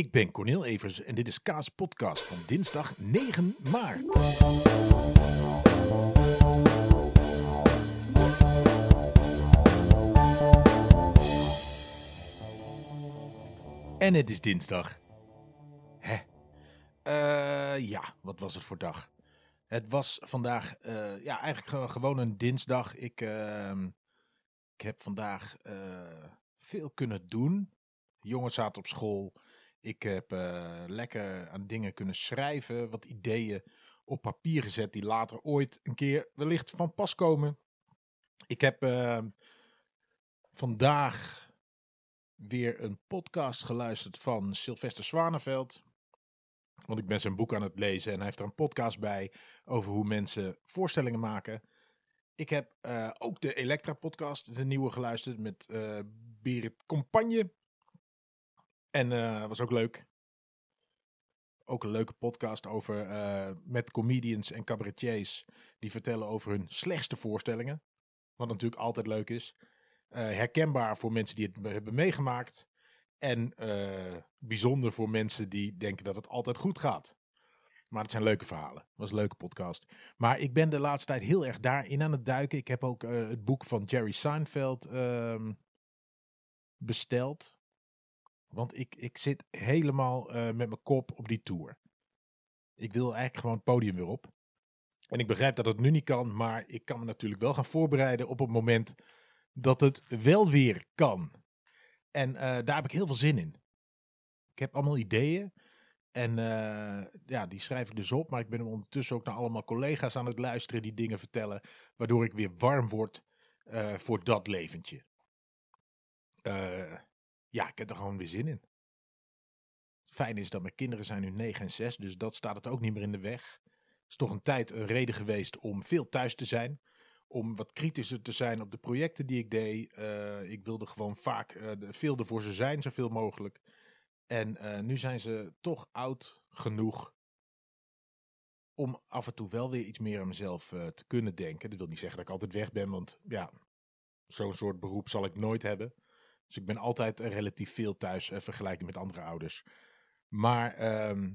Ik ben Cornel Evers en dit is Kaas Podcast van dinsdag 9 maart. En het is dinsdag. Hè? Eh, ja, wat was het voor dag? Het was vandaag, eh, ja, eigenlijk ge- gewoon een dinsdag. Ik, ehm, ik heb vandaag eh, veel kunnen doen. Jongens zaten op school. Ik heb eh, lekker aan dingen kunnen schrijven, wat ideeën op papier gezet die later ooit een keer wellicht van pas komen. Ik heb eh, vandaag weer een podcast geluisterd van Sylvester Zwaneveld. Want ik ben zijn boek aan het lezen en hij heeft er een podcast bij over hoe mensen voorstellingen maken. Ik heb eh, ook de Elektra podcast, de nieuwe geluisterd met eh Berit Compagne. En eh was ook leuk. Ook een leuke podcast over eh, met comedians en cabaretiers die vertellen over hun slechtste voorstellingen. Wat natuurlijk altijd leuk is. Eh, herkenbaar voor mensen die het hebben meegemaakt. En bijzonder voor mensen die denken dat het altijd goed gaat. Maar het zijn leuke verhalen. was een leuke podcast. Maar ik ben de laatste tijd heel erg daarin aan het duiken. Ik heb ook het boek van Jerry Seinfeld ehm, besteld. Want ik, ik zit helemaal eh, met mijn kop op die tour. Ik wil eigenlijk gewoon het podium weer op. En ik begrijp dat het nu niet kan, maar ik kan me natuurlijk wel gaan voorbereiden op het moment dat het wel weer kan. En eh, daar heb ik heel veel zin in. Ik heb allemaal ideeën. En eh, ja, die schrijf ik dus op. Maar ik ben ondertussen ook naar allemaal collega's aan het luisteren die dingen vertellen. Waardoor ik weer warm word eh, voor dat leventje. Ja, ik heb er gewoon weer zin in. Het fijne is dat mijn kinderen zijn nu 9 en 6, dus dat staat het ook niet meer in de weg. Het is toch een tijd een reden geweest om veel thuis te zijn. Om wat kritischer te zijn op de projecten die ik deed. Eh, ik wilde gewoon vaak eh, veel ervoor ze zijn, zoveel mogelijk. En eh, nu zijn ze toch oud genoeg om af en toe wel weer iets meer aan mezelf te kunnen denken. Dat wil niet zeggen dat ik altijd weg ben, want ja, zo'n soort beroep zal ik nooit hebben. Dus ik ben altijd eh, relatief veel thuis eh, vergelijking met andere ouders. Maar ehm,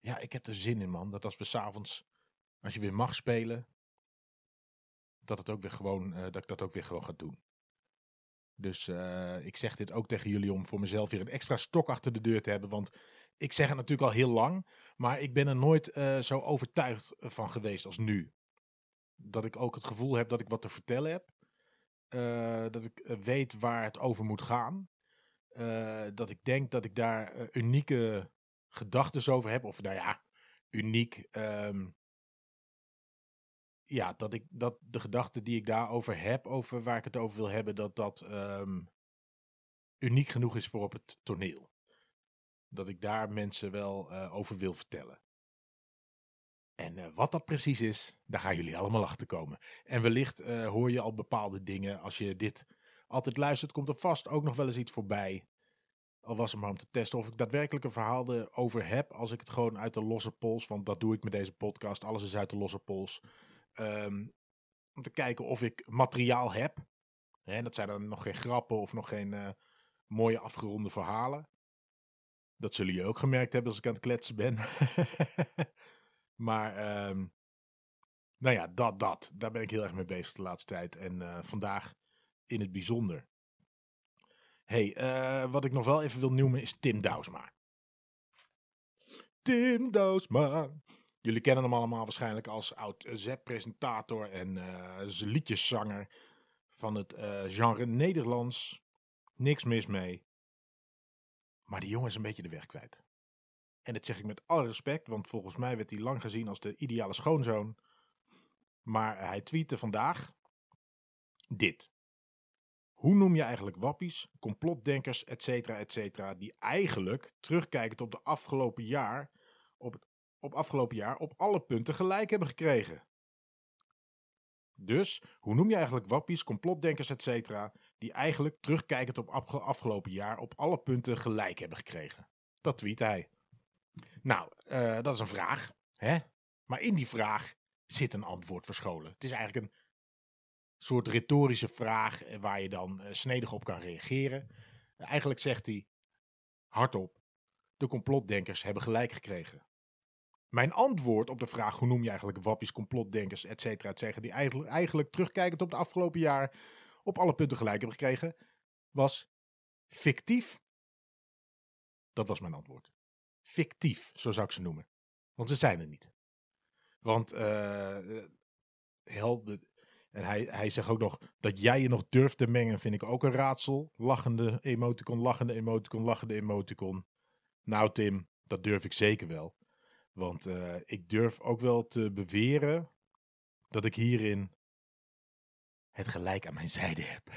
ja, ik heb er zin in, man. Dat als we s'avonds, als je weer mag spelen, dat, het ook weer gewoon, eh, dat ik dat ook weer gewoon ga doen. Dus ik zeg dit ook tegen jullie om voor mezelf weer een extra stok achter de deur te hebben. Want ik zeg het natuurlijk al heel lang, maar ik ben er nooit zo overtuigd van geweest als nu. Dat ik ook het gevoel heb dat ik wat te vertellen heb. Eh, dat ik eh, weet waar het over moet gaan. Eh, dat ik denk dat ik daar unieke gedachten over heb. Of nou ja, uniek. ehm, ja, dat, ik, dat de gedachten die ik daarover heb, over waar ik het over wil hebben, dat dat ehm, uniek genoeg is voor op het toneel. Dat ik daar mensen wel over wil vertellen. En eh, wat dat precies is, daar gaan jullie allemaal achter komen. En wellicht eh, hoor je al bepaalde dingen. Als je dit altijd luistert, komt er vast ook nog wel eens iets voorbij. Al was het maar om te testen of ik daadwerkelijk een verhaal erover heb. Als ik het gewoon uit de losse pols, want dat doe ik met deze podcast. Alles is uit de losse pols. Ehm, om te kijken of ik materiaal heb. Hè, dat zijn dan nog geen grappen of nog geen eh, mooie afgeronde verhalen. Dat zullen jullie ook gemerkt hebben als ik aan het kletsen ben. maar, ehm, nou ja, dat, dat. Daar ben ik heel erg mee bezig de laatste tijd. En eh, vandaag in het bijzonder. hey, eh, wat ik nog wel even wil noemen is Tim Douwsma. Tim Douwsma. Jullie kennen hem allemaal waarschijnlijk als oud-ZEP-presentator en z- liedjeszanger van het genre Nederlands. Niks mis mee. Maar die jongen is een beetje de weg kwijt. En dat zeg ik met alle respect, want volgens mij werd hij lang gezien als de ideale schoonzoon. Maar hij tweette vandaag dit. Hoe noem je eigenlijk wappies, complotdenkers, et cetera, et cetera, die eigenlijk, terugkijkend op de afgelopen jaar, op het op afgelopen jaar op alle punten gelijk hebben gekregen? Dus, hoe noem je eigenlijk wappies, complotdenkers, et cetera, die eigenlijk, terugkijkend op afge- afgelopen jaar, op alle punten gelijk hebben gekregen? Dat tweet hij. Nou, eh, dat is een vraag, hè? Maar in die vraag zit een antwoord verscholen. Het is eigenlijk een soort retorische vraag eh, waar je dan eh, snedig op kan reageren. Eigenlijk zegt hij hardop: de complotdenkers hebben gelijk gekregen. Mijn antwoord op de vraag hoe noem je eigenlijk wappies, complotdenkers, et cetera, et cetera, die eigenlijk, eigenlijk terugkijkend op het afgelopen jaar op alle punten gelijk hebben gekregen, was fictief. Dat was mijn antwoord. Fictief, zo zou ik ze noemen. Want ze zijn er niet. Want uh, hel, en hij, hij zegt ook nog dat jij je nog durft te mengen, vind ik ook een raadsel. Lachende emoticon, lachende emoticon, lachende emoticon. Nou Tim, dat durf ik zeker wel. Want uh, ik durf ook wel te beweren dat ik hierin het gelijk aan mijn zijde heb.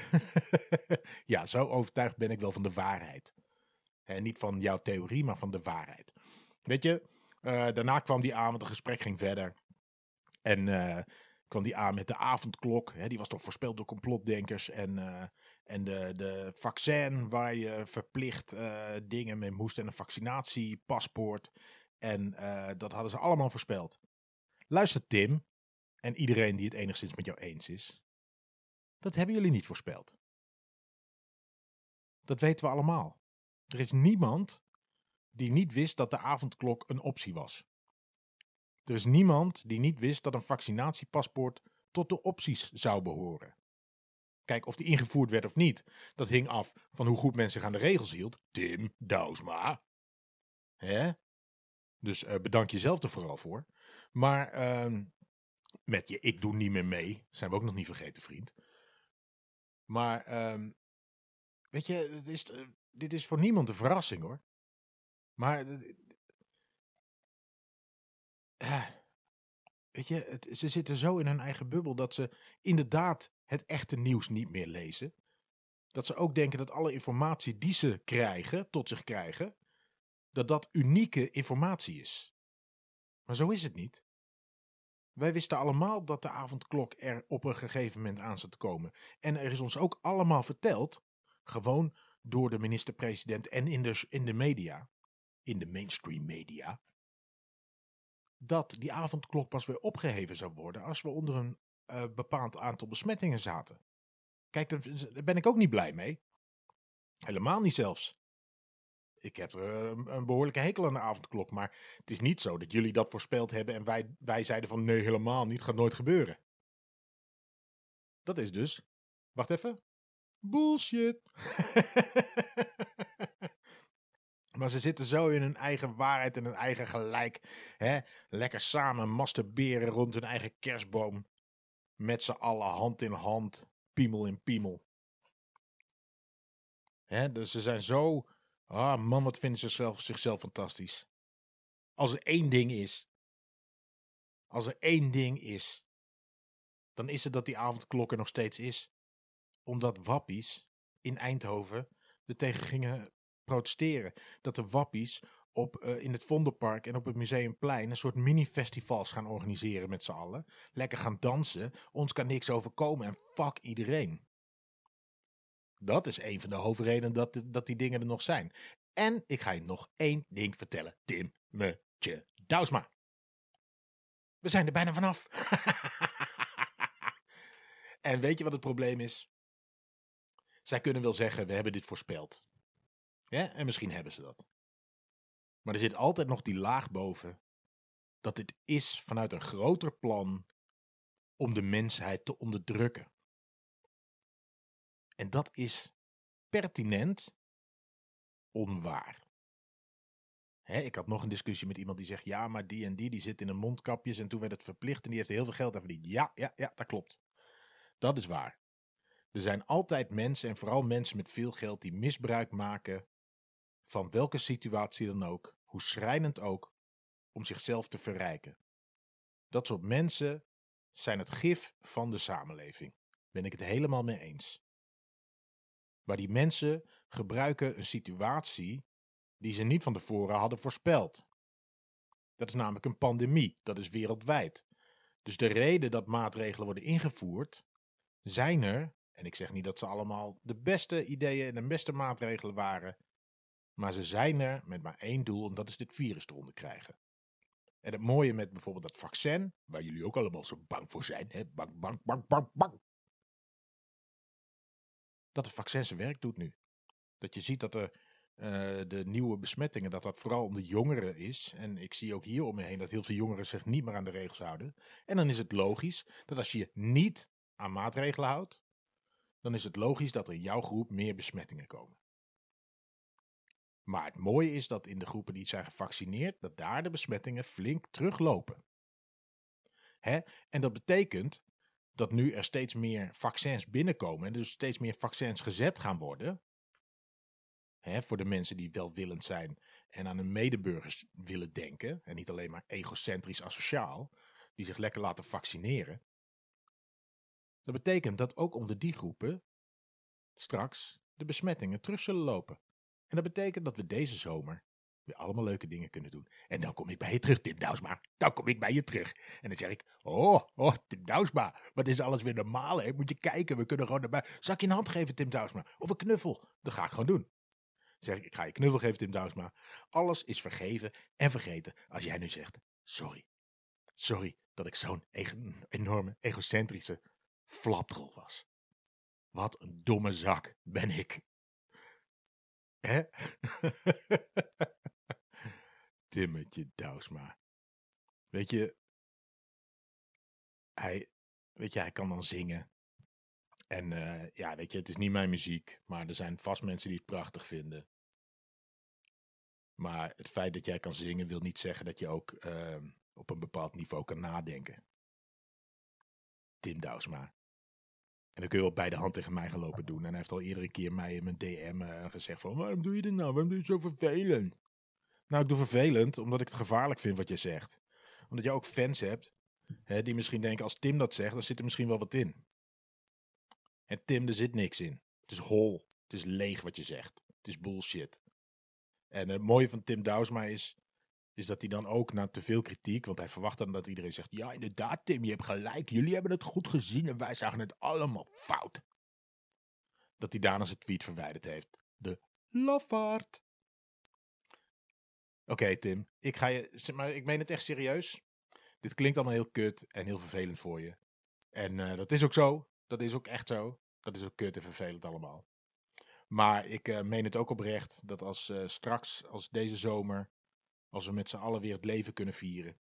ja, zo overtuigd ben ik wel van de waarheid. En niet van jouw theorie, maar van de waarheid. Weet je, uh, daarna kwam die aan, want het gesprek ging verder. En uh, kwam die aan met de avondklok. Hè, die was toch voorspeld door complotdenkers. En, uh, en de, de vaccin waar je verplicht dingen mee moest. En een vaccinatiepaspoort. En dat hadden ze allemaal voorspeld. Luister Tim, en iedereen die het enigszins met jou eens is. Dat hebben jullie niet voorspeld. Dat weten we allemaal. Er is niemand die niet wist dat de avondklok een optie was. Er is niemand die niet wist dat een vaccinatiepaspoort tot de opties zou behoren. Kijk, of die ingevoerd werd of niet, dat hing af van hoe goed men zich aan de regels hield. Tim Douwsma. Hè? Dus uh, bedank jezelf er vooral voor. Maar uh, met je ik doe niet meer mee, zijn we ook nog niet vergeten, vriend. Maar um, weet je, het is, uh, dit is voor niemand een verrassing hoor. Maar uh, weet je, ze zitten zo in hun eigen bubbel dat ze inderdaad het echte nieuws niet meer lezen. Dat ze ook denken dat alle informatie die ze krijgen, tot zich krijgen, dat dat unieke informatie is. Maar zo is het niet. Wij wisten allemaal dat de avondklok er op een gegeven moment aan zou komen. En er is ons ook allemaal verteld, gewoon door de minister-president en in de, in de media, in de mainstream media, dat die avondklok pas weer opgeheven zou worden als we onder een uh, bepaald aantal besmettingen zaten. Kijk, daar ben ik ook niet blij mee. Helemaal niet zelfs. Ik heb er eh, een behoorlijke hekel aan de avondklok, maar het is niet zo dat jullie dat voorspeld hebben en wij, wij zeiden van nee, helemaal niet, gaat nooit gebeuren. Dat is dus, wacht even, bullshit. maar ze zitten zo in hun eigen waarheid en hun eigen gelijk. Hè? Lekker samen masturberen rond hun eigen kerstboom. Met z'n allen hand in hand, piemel in piemel. Hè? Dus ze zijn zo Ah, man, wat vinden ze zichzelf, zichzelf fantastisch. Als er één ding is. Als er één ding is. Dan is het dat die avondklok er nog steeds is. Omdat wappies in Eindhoven er tegen gingen protesteren. Dat de wappies op, uh, in het Vondelpark en op het Museumplein een soort mini-festivals gaan organiseren met z'n allen. Lekker gaan dansen. Ons kan niks overkomen en fuck iedereen. Dat is een van de hoofdredenen dat, dat die dingen er nog zijn. En ik ga je nog één ding vertellen. Tim Metje Douwsma. We zijn er bijna vanaf. en weet je wat het probleem is? Zij kunnen wel zeggen, we hebben dit voorspeld. Ja, en misschien hebben ze dat. Maar er zit altijd nog die laag boven. Dat dit is vanuit een groter plan om de mensheid te onderdrukken. En dat is pertinent onwaar. ik had nog een discussie met iemand die zegt: ja, maar die en die die zit in een mondkapjes en toen werd het verplicht en die heeft heel veel geld aan verdiend. Ja, ja, ja, dat klopt. Dat is waar. Er zijn altijd mensen en vooral mensen met veel geld die misbruik maken van welke situatie dan ook, hoe schrijnend ook, om zichzelf te verrijken. Dat soort mensen zijn het gif van de samenleving. Ben ik het helemaal mee eens. Maar die mensen gebruiken een situatie die ze niet van tevoren hadden voorspeld. Dat is namelijk een pandemie, dat is wereldwijd. Dus de reden dat maatregelen worden ingevoerd, zijn er, en ik zeg niet dat ze allemaal de beste ideeën en de beste maatregelen waren, maar ze zijn er met maar één doel en dat is dit virus eronder krijgen. En het mooie met bijvoorbeeld dat vaccin, waar jullie ook allemaal zo bang voor zijn, hè? bang, bang, bang, bang, bang dat de vaccin zijn werk doet nu. Dat je ziet dat eh, de nieuwe besmettingen, dat dat vooral onder jongeren is. En ik zie ook hier om me heen dat heel veel jongeren zich niet meer aan de regels houden. En dan is het logisch dat als je niet aan maatregelen houdt, dan is het logisch dat er in jouw groep meer besmettingen komen. Maar het mooie is dat in de groepen die zijn gevaccineerd, dat daar de besmettingen flink teruglopen. Hè? En dat betekent dat nu er steeds meer vaccins binnenkomen en dus steeds meer vaccins gezet gaan worden. Hè, voor de mensen die welwillend zijn en aan hun medeburgers willen denken. En niet alleen maar egocentrisch asociaal, die zich lekker laten vaccineren. Dat betekent dat ook onder die groepen straks de besmettingen terug zullen lopen. En dat betekent dat we deze zomer weer allemaal leuke dingen kunnen doen. En dan kom ik bij je terug, Tim Douwsma. Dan kom ik bij je terug. En dan zeg ik, oh, oh, Tim Douwsma, wat is alles weer normaal, hè? Moet je kijken, we kunnen gewoon erbij. Zal ik je een hand geven, Tim Douwsma? Of een knuffel? Dat ga ik gewoon doen. Dan zeg ik, ik ga je knuffel geven, Tim Douwsma. Alles is vergeven en vergeten als jij nu zegt, sorry. Sorry dat ik zo'n enorme, egocentrische flapdrol was. Wat een domme zak ben ik. Hè? Timmetje Douwsma. Weet je, hij, weet je, hij kan dan zingen. En uh, ja, weet je, het is niet mijn muziek, maar er zijn vast mensen die het prachtig vinden. Maar het feit dat jij kan zingen wil niet zeggen dat je ook uh, op een bepaald niveau kan nadenken. Tim Douwsma. En dan kun je wel bij de hand tegen mij gelopen doen. En hij heeft al iedere keer mij in mijn DM uh, gezegd van, waarom doe je dit nou? Waarom doe je zo vervelend? Nou, ik doe vervelend omdat ik het gevaarlijk vind wat je zegt. Omdat je ook fans hebt hè, die misschien denken, als Tim dat zegt, dan zit er misschien wel wat in. En Tim, er zit niks in. Het is hol. Het is leeg wat je zegt. Het is bullshit. En het mooie van Tim Douwsma is, is dat hij dan ook na te veel kritiek, want hij verwacht dan dat iedereen zegt, ja inderdaad Tim, je hebt gelijk, jullie hebben het goed gezien en wij zagen het allemaal fout. Dat hij daarna zijn tweet verwijderd heeft. De lafaard. Oké Tim, ik ga je, maar ik meen het echt serieus. Dit klinkt allemaal heel kut en heel vervelend voor je. En uh, dat is ook zo. Dat is ook echt zo. Dat is ook kut en vervelend allemaal. Maar ik uh, meen het ook oprecht dat als uh, straks, als deze zomer, als we met z'n allen weer het leven kunnen vieren.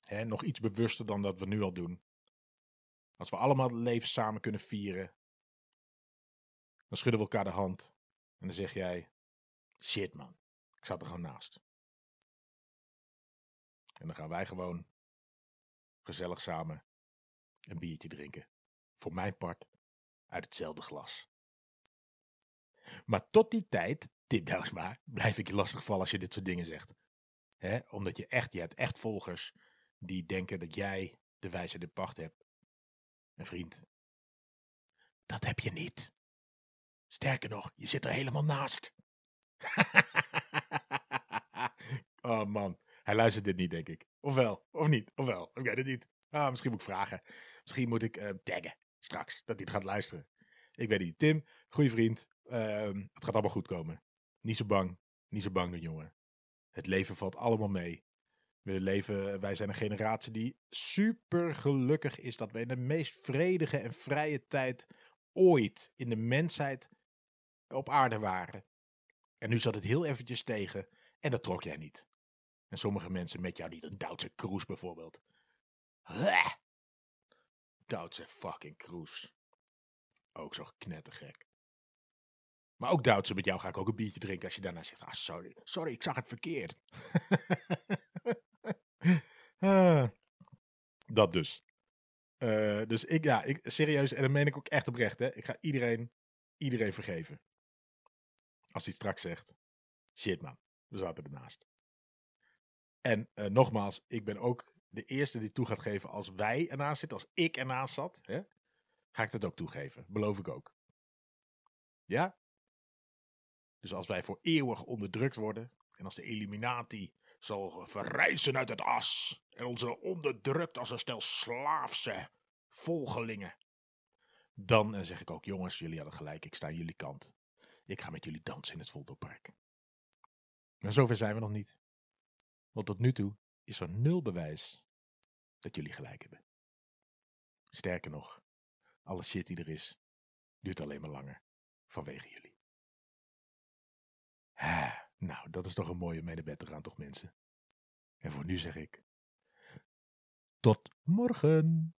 Hè, nog iets bewuster dan dat we nu al doen. Als we allemaal het leven samen kunnen vieren. Dan schudden we elkaar de hand. En dan zeg jij: Shit man, ik zat er gewoon naast. En dan gaan wij gewoon gezellig samen een biertje drinken. Voor mijn part uit hetzelfde glas. Maar tot die tijd, Tim Douwsma, blijf ik je lastig vallen als je dit soort dingen zegt. He, omdat je echt, je hebt echt volgers die denken dat jij de wijze de pacht hebt. En vriend, dat heb je niet. Sterker nog, je zit er helemaal naast. oh man, hij luistert dit niet, denk ik. Ofwel, of niet, ofwel. Ik weet het niet. Ah, misschien moet ik vragen. Misschien moet ik uh, taggen straks, dat hij het gaat luisteren. Ik weet niet. Tim, goede vriend. Uh, het gaat allemaal goed komen. Niet zo bang. Niet zo bang doen, jongen. Het leven valt allemaal mee. We leven, wij zijn een generatie die super gelukkig is dat we in de meest vredige en vrije tijd ooit in de mensheid op aarde waren. En nu zat het heel eventjes tegen en dat trok jij niet. En sommige mensen met jou niet. Een Duitse Kroes bijvoorbeeld. Duitse fucking Kroes. Ook zo knettergek. Maar ook Duitse, met jou ga ik ook een biertje drinken als je daarna zegt, ah sorry, sorry, ik zag het verkeerd. Ah, dat dus. Uh, dus ik, ja, ik, serieus, en dat meen ik ook echt oprecht, hè. Ik ga iedereen, iedereen vergeven. Als hij straks zegt, shit man, we zaten ernaast. En uh, nogmaals, ik ben ook de eerste die toe gaat geven als wij ernaast zitten, als ik ernaast zat, hè, ga ik dat ook toegeven. Beloof ik ook. Ja? Dus als wij voor eeuwig onderdrukt worden en als de Illuminati zal verrijzen uit het as en ons onderdrukt als een stel slaafse volgelingen, dan zeg ik ook, jongens, jullie hadden gelijk, ik sta aan jullie kant. Ik ga met jullie dansen in het Vondelpark. Maar zover zijn we nog niet. Want tot nu toe is er nul bewijs dat jullie gelijk hebben. Sterker nog, alle shit die er is, duurt alleen maar langer vanwege jullie. Nou, dat is toch een mooie om mee te gaan, toch mensen? En voor nu zeg ik... Tot morgen!